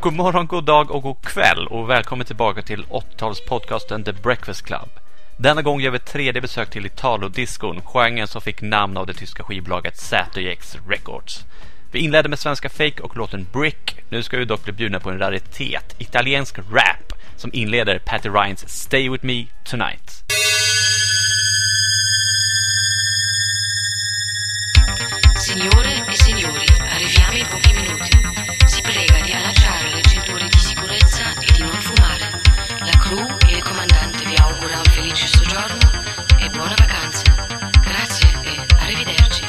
God morgon, god dag och god kväll och välkommen tillbaka till 80-talspodcasten The Breakfast Club. Denna gång gör vi ett tredje besök till Italo-discon, genren som fick namn av det tyska skivbolaget ZX Records. Vi inledde med svenska Fake och låten Brick. Nu ska vi dock bli bjudna på en raritet, italiensk rap, som inleder Patty Ryans Stay With Me Tonight. Signore e signori, arriviamo in pochi minuti. Si prega di allacciare le cinture di sicurezza e di non fumare. La crew e il comandante vi augura un felice soggiorno e buona vacanza. Grazie e arrivederci.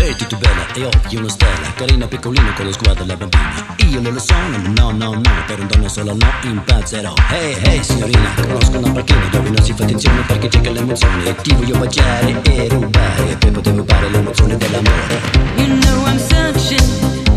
Ehi, tutto bene? e occhi una stella Carina piccolino con lo sguardo della bambina Io non lo sono, no no no Per un dono solo no impazzerò. Ehi hey, ehi hey, signorina, conosco una panchina Dove non si fa attenzione perché cerca l'emozione. E ti voglio baciare e rubare E poi potevo rubare l'emozione dell'amore. You know I'm searching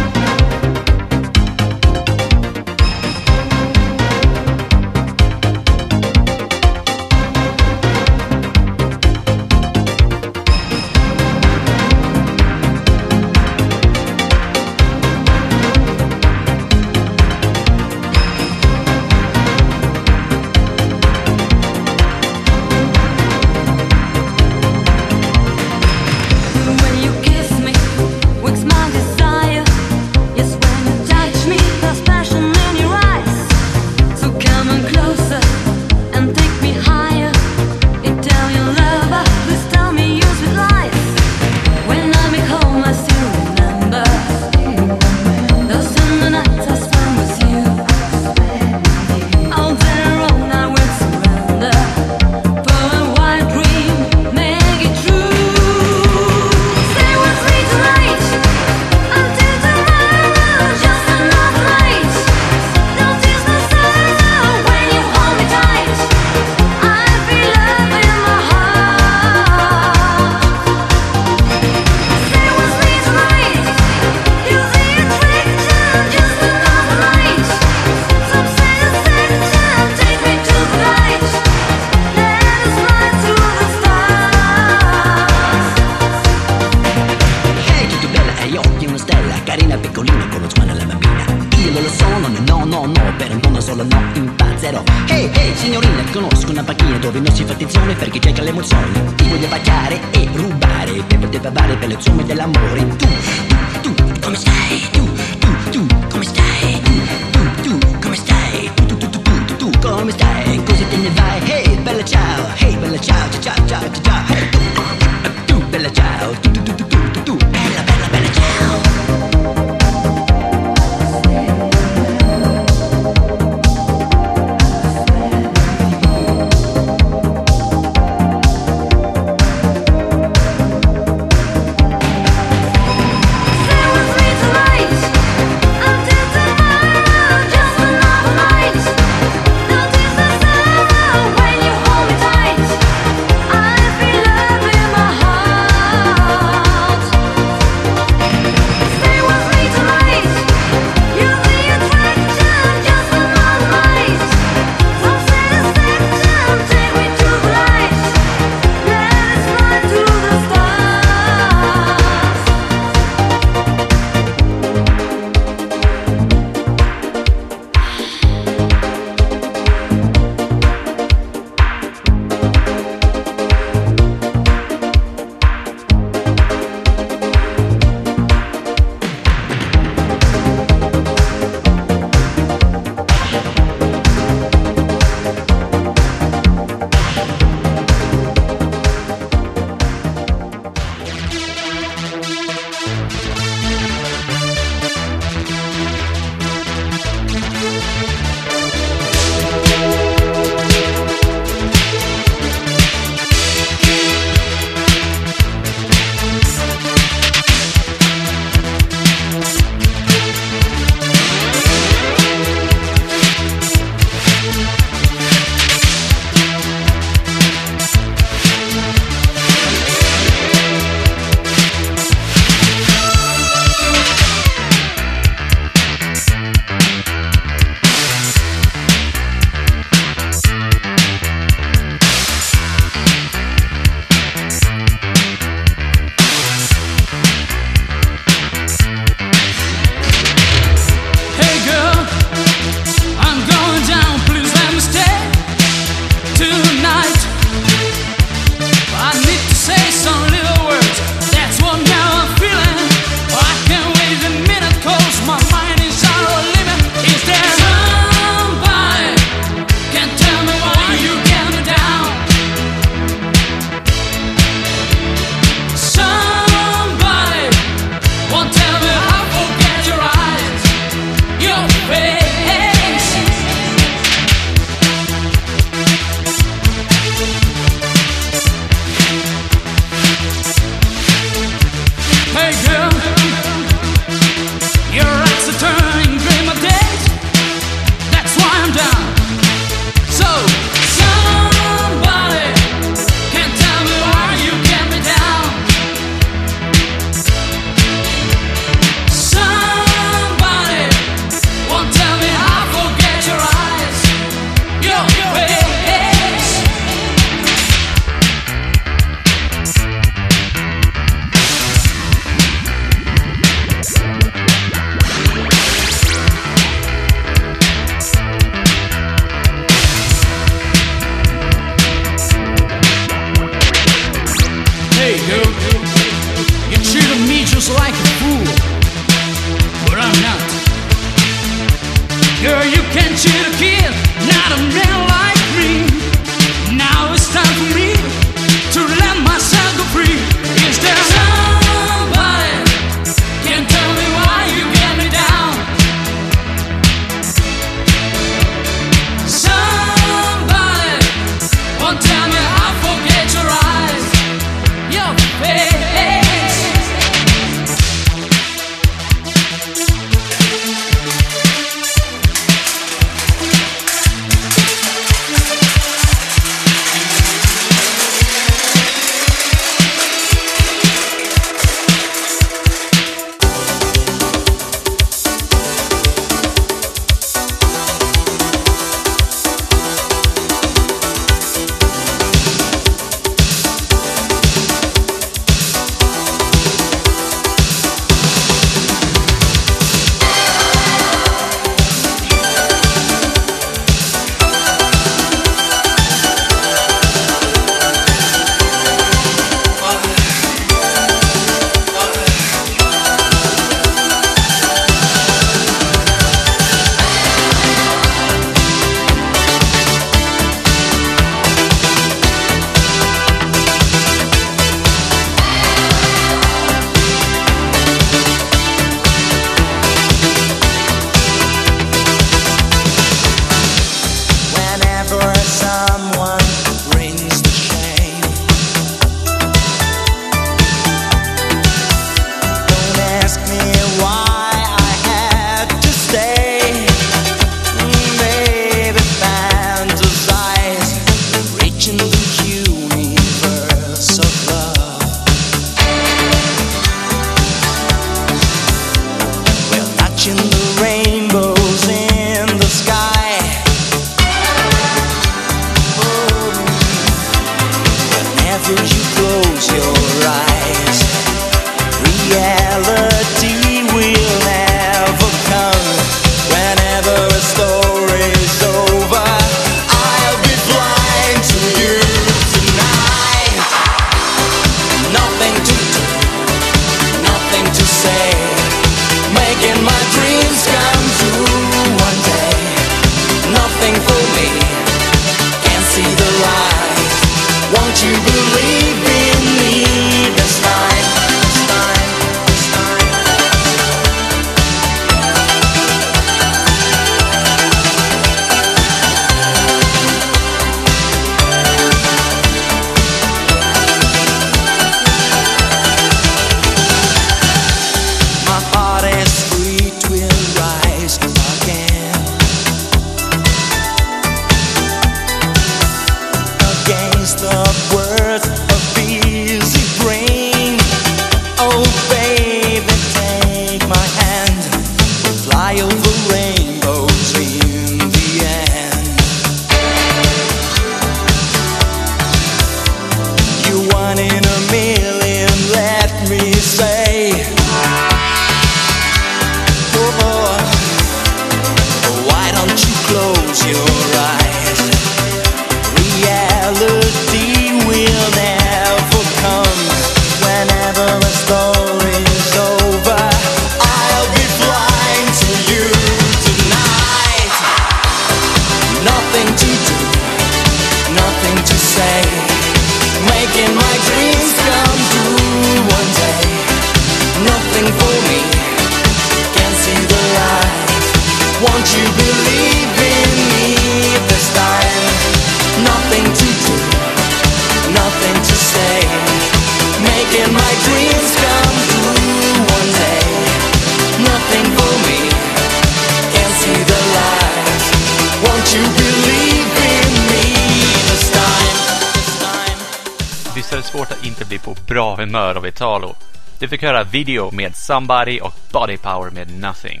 Italo. Du fick höra Video med Somebody och Body Power med Nothing.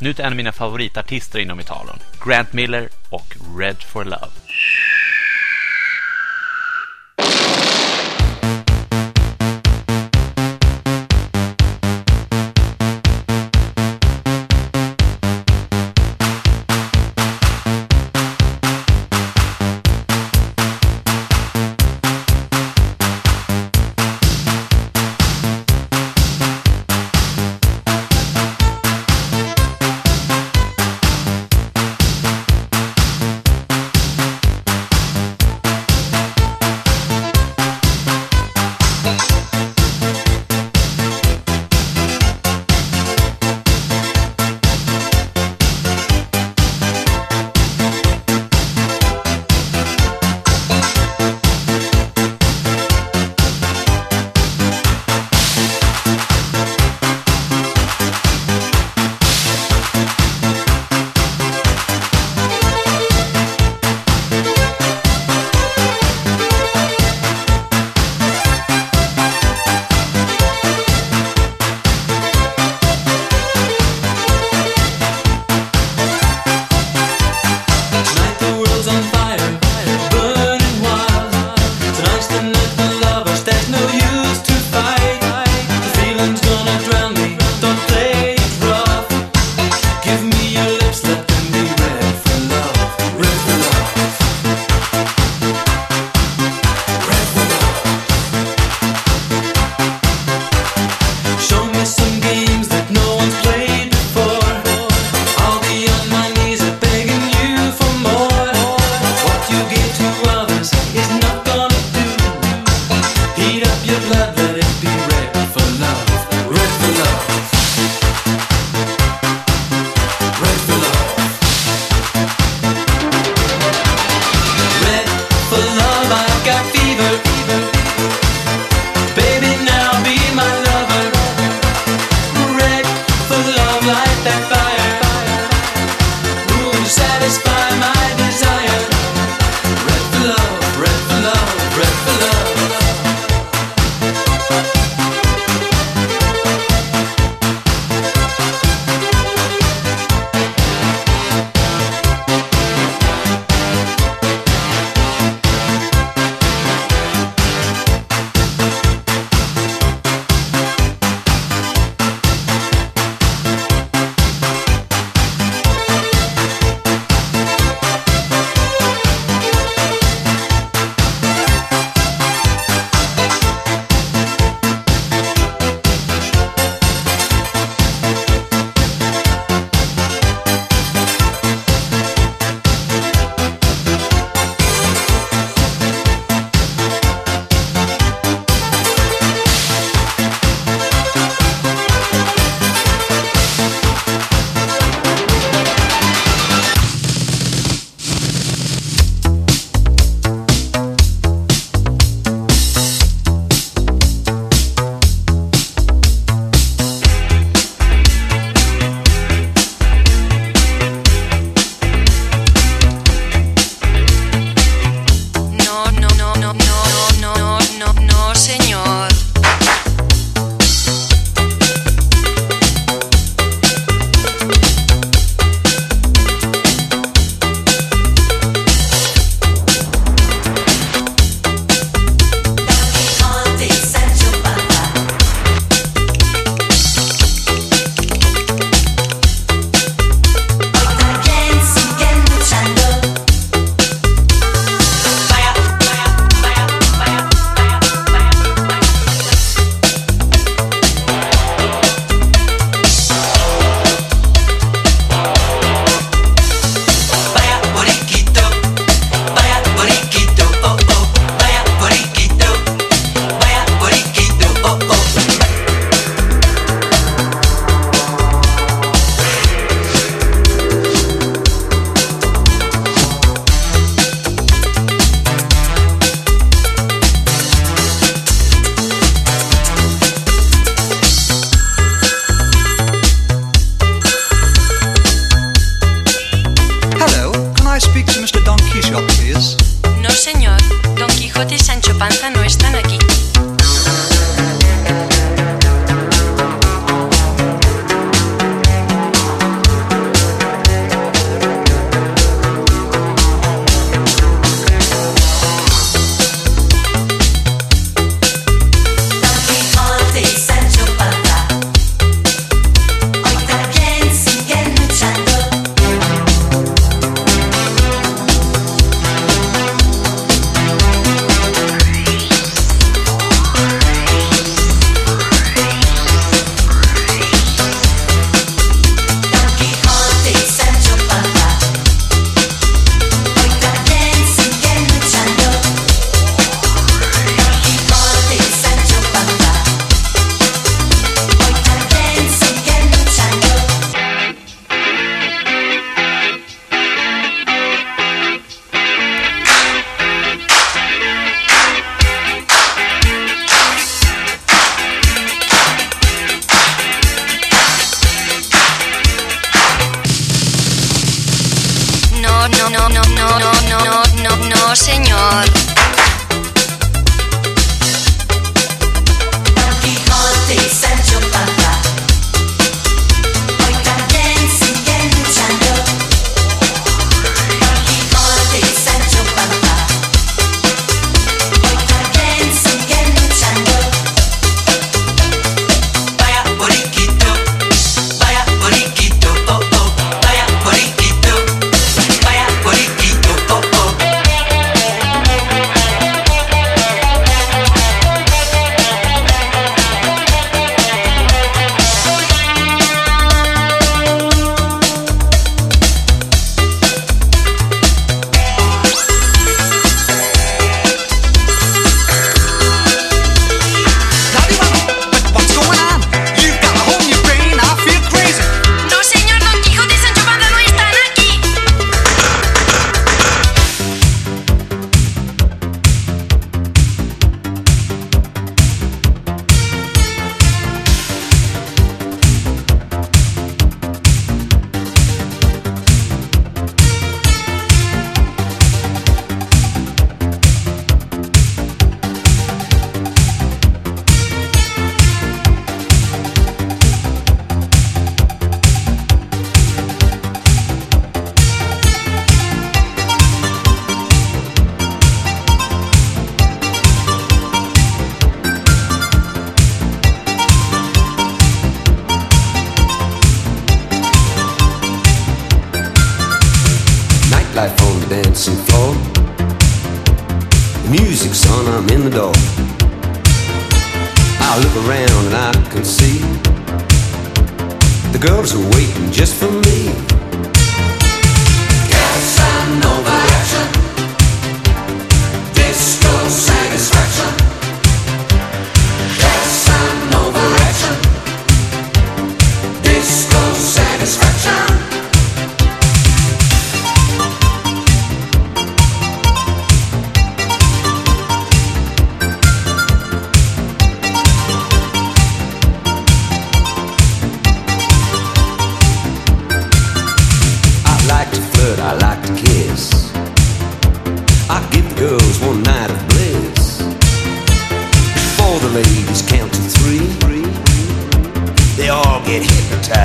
Nu till en av mina favoritartister inom Italon, Grant Miller och Red for Love.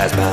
past by.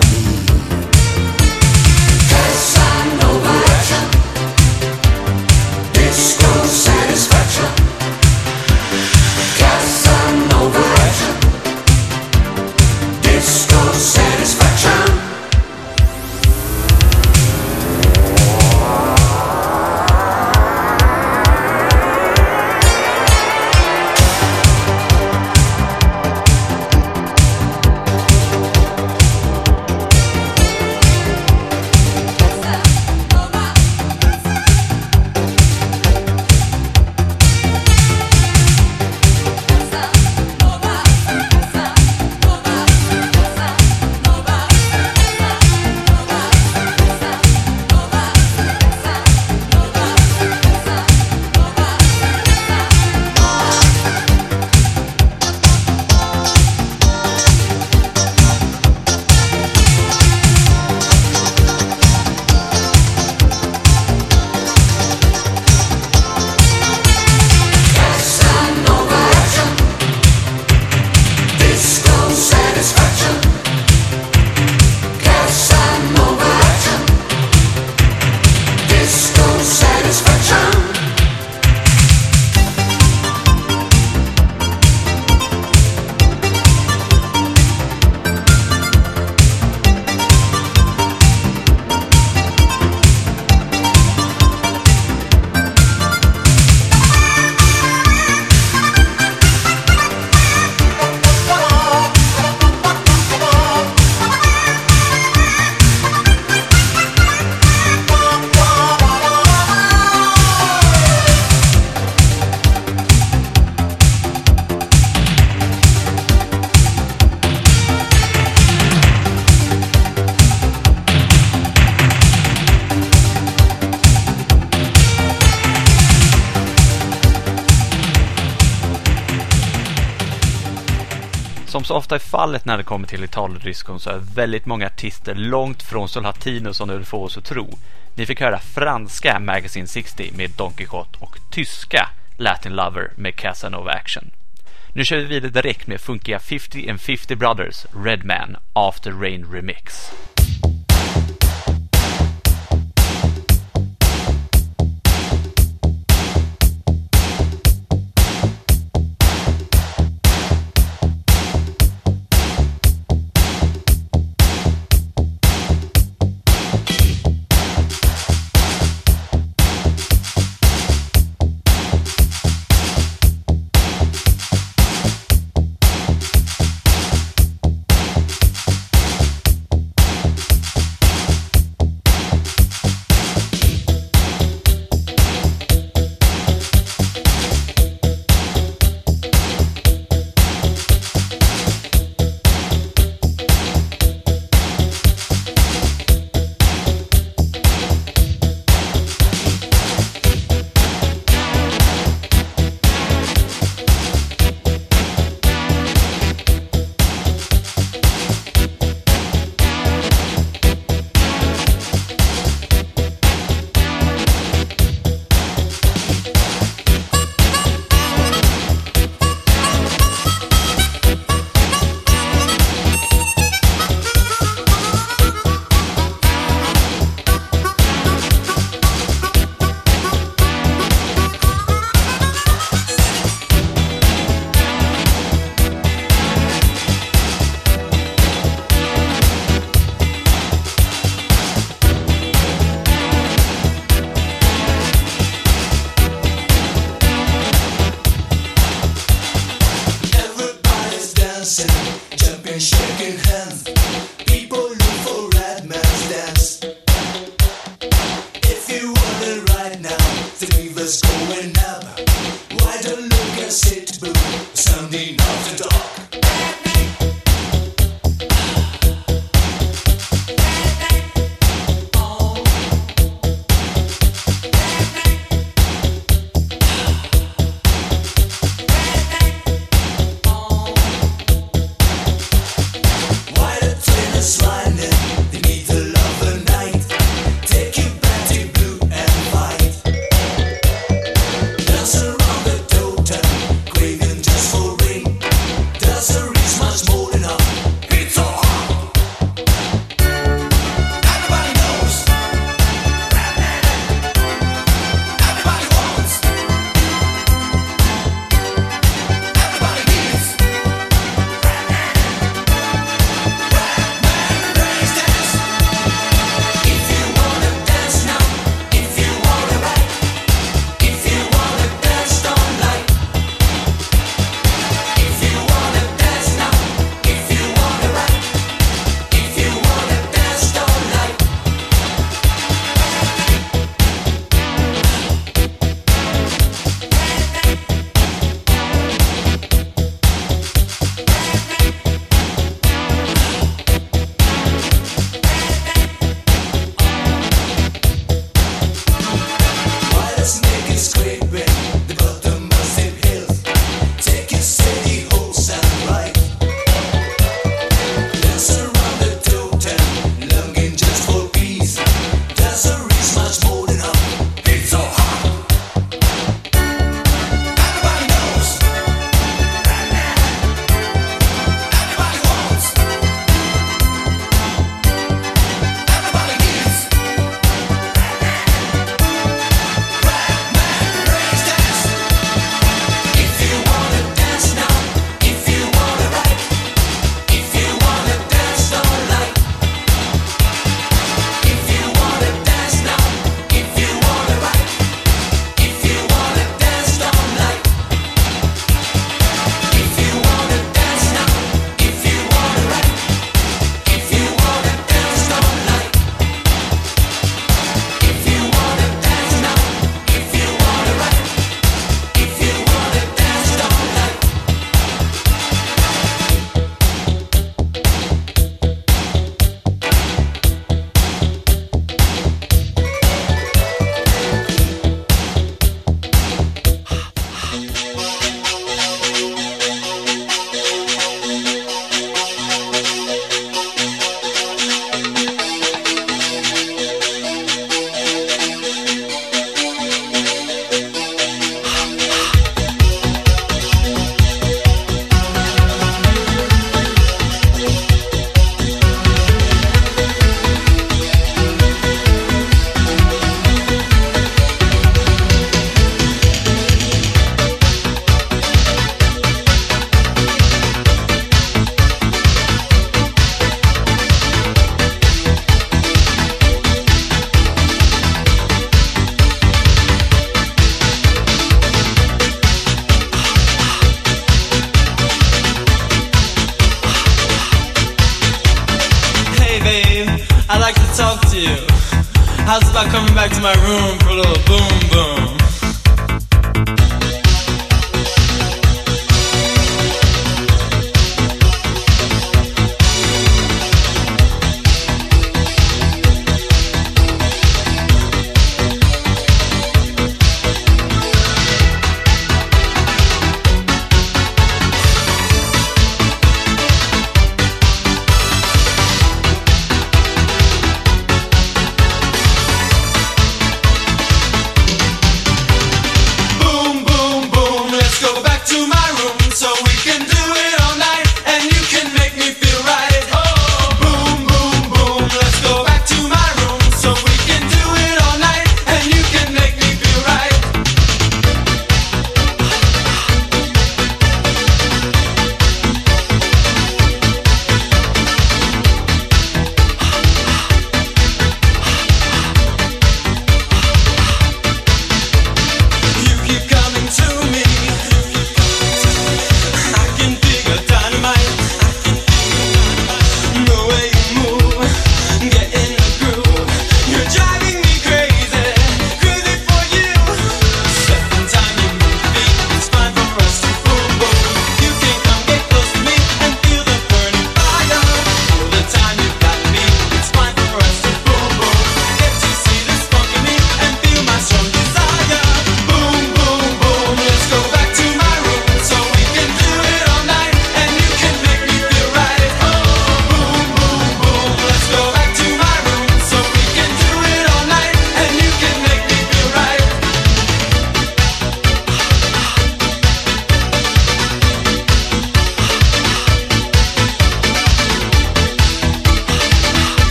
Så ofta är fallet när det kommer till Italo-discon så är väldigt många artister långt från så latino som du vill få oss att tro. Ni fick höra franska Magazine 60 med Don Quixote och tyska Latin Lover med Casanova Action. Nu kör vi vidare direkt med funkiga 50 and 50 Brothers Redman After Rain Remix.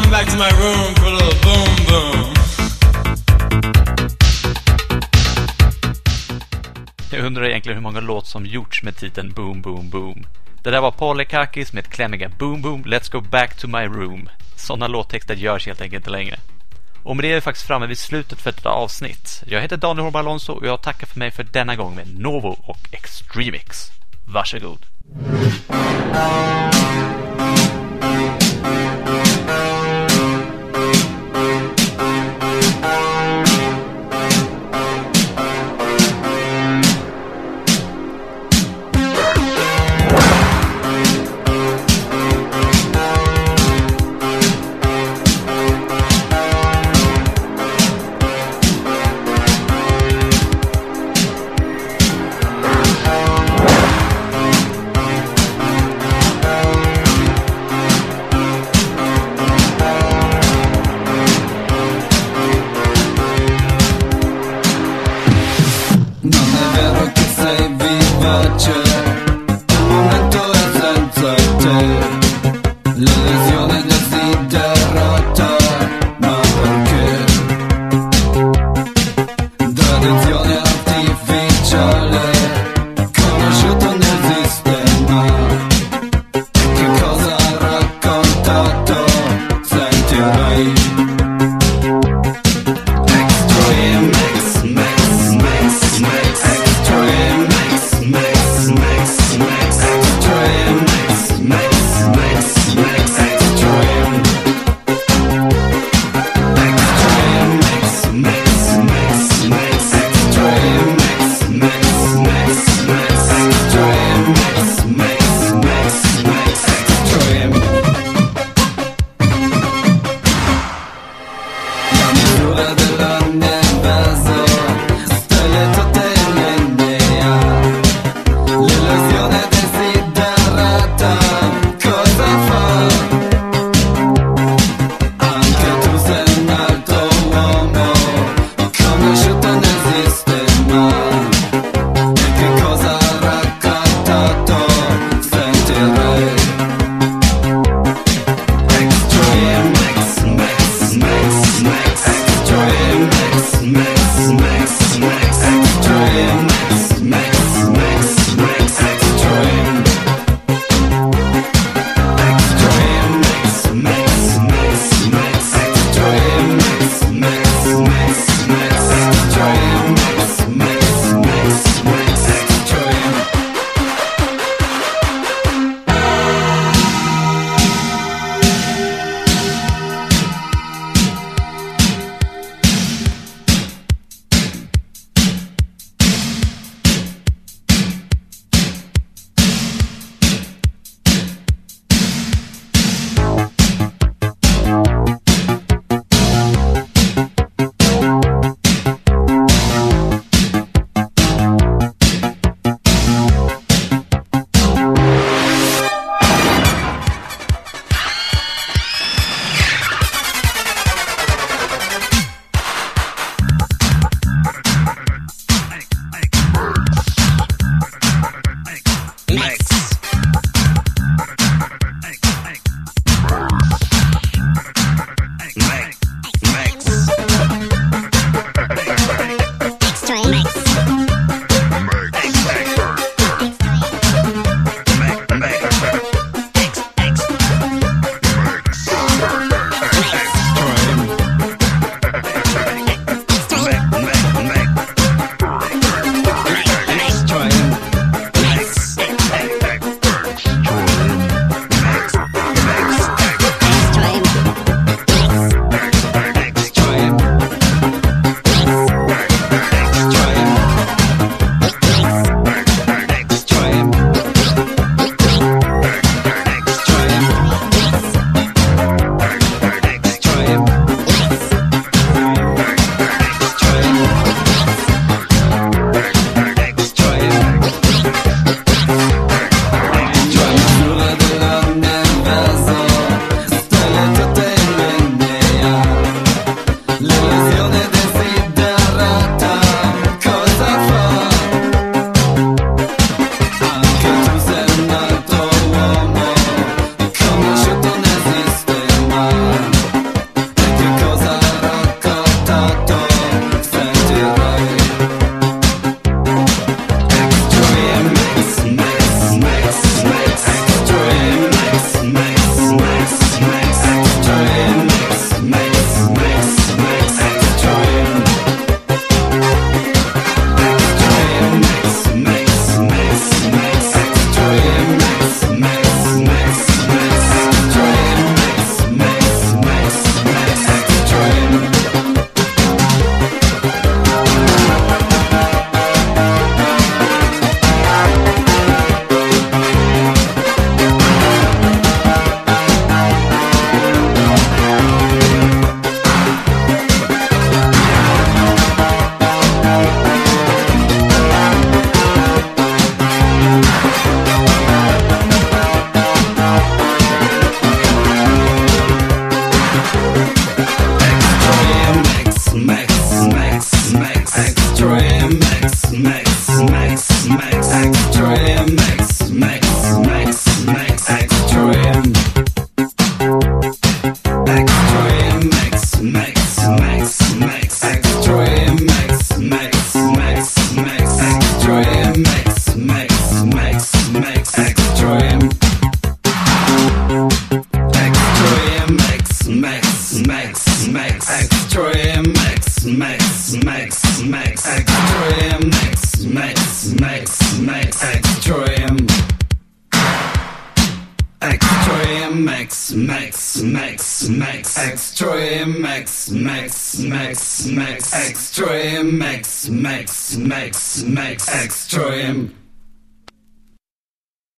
Come back to my room for a little boom boom? Jag undrar egentligen hur många låt som gjorts med titeln Boom Boom Boom. Det där var Polykakis med klämmiga Boom Boom, Let's Go Back to My Room. Sådana låttexter görs helt enkelt inte längre. Och med det är vi faktiskt framme vid slutet för detta avsnitt. Jag heter Daniel Horberg Alonso och jag tackar för mig för denna gång med Novo och Extremix. Varsågod.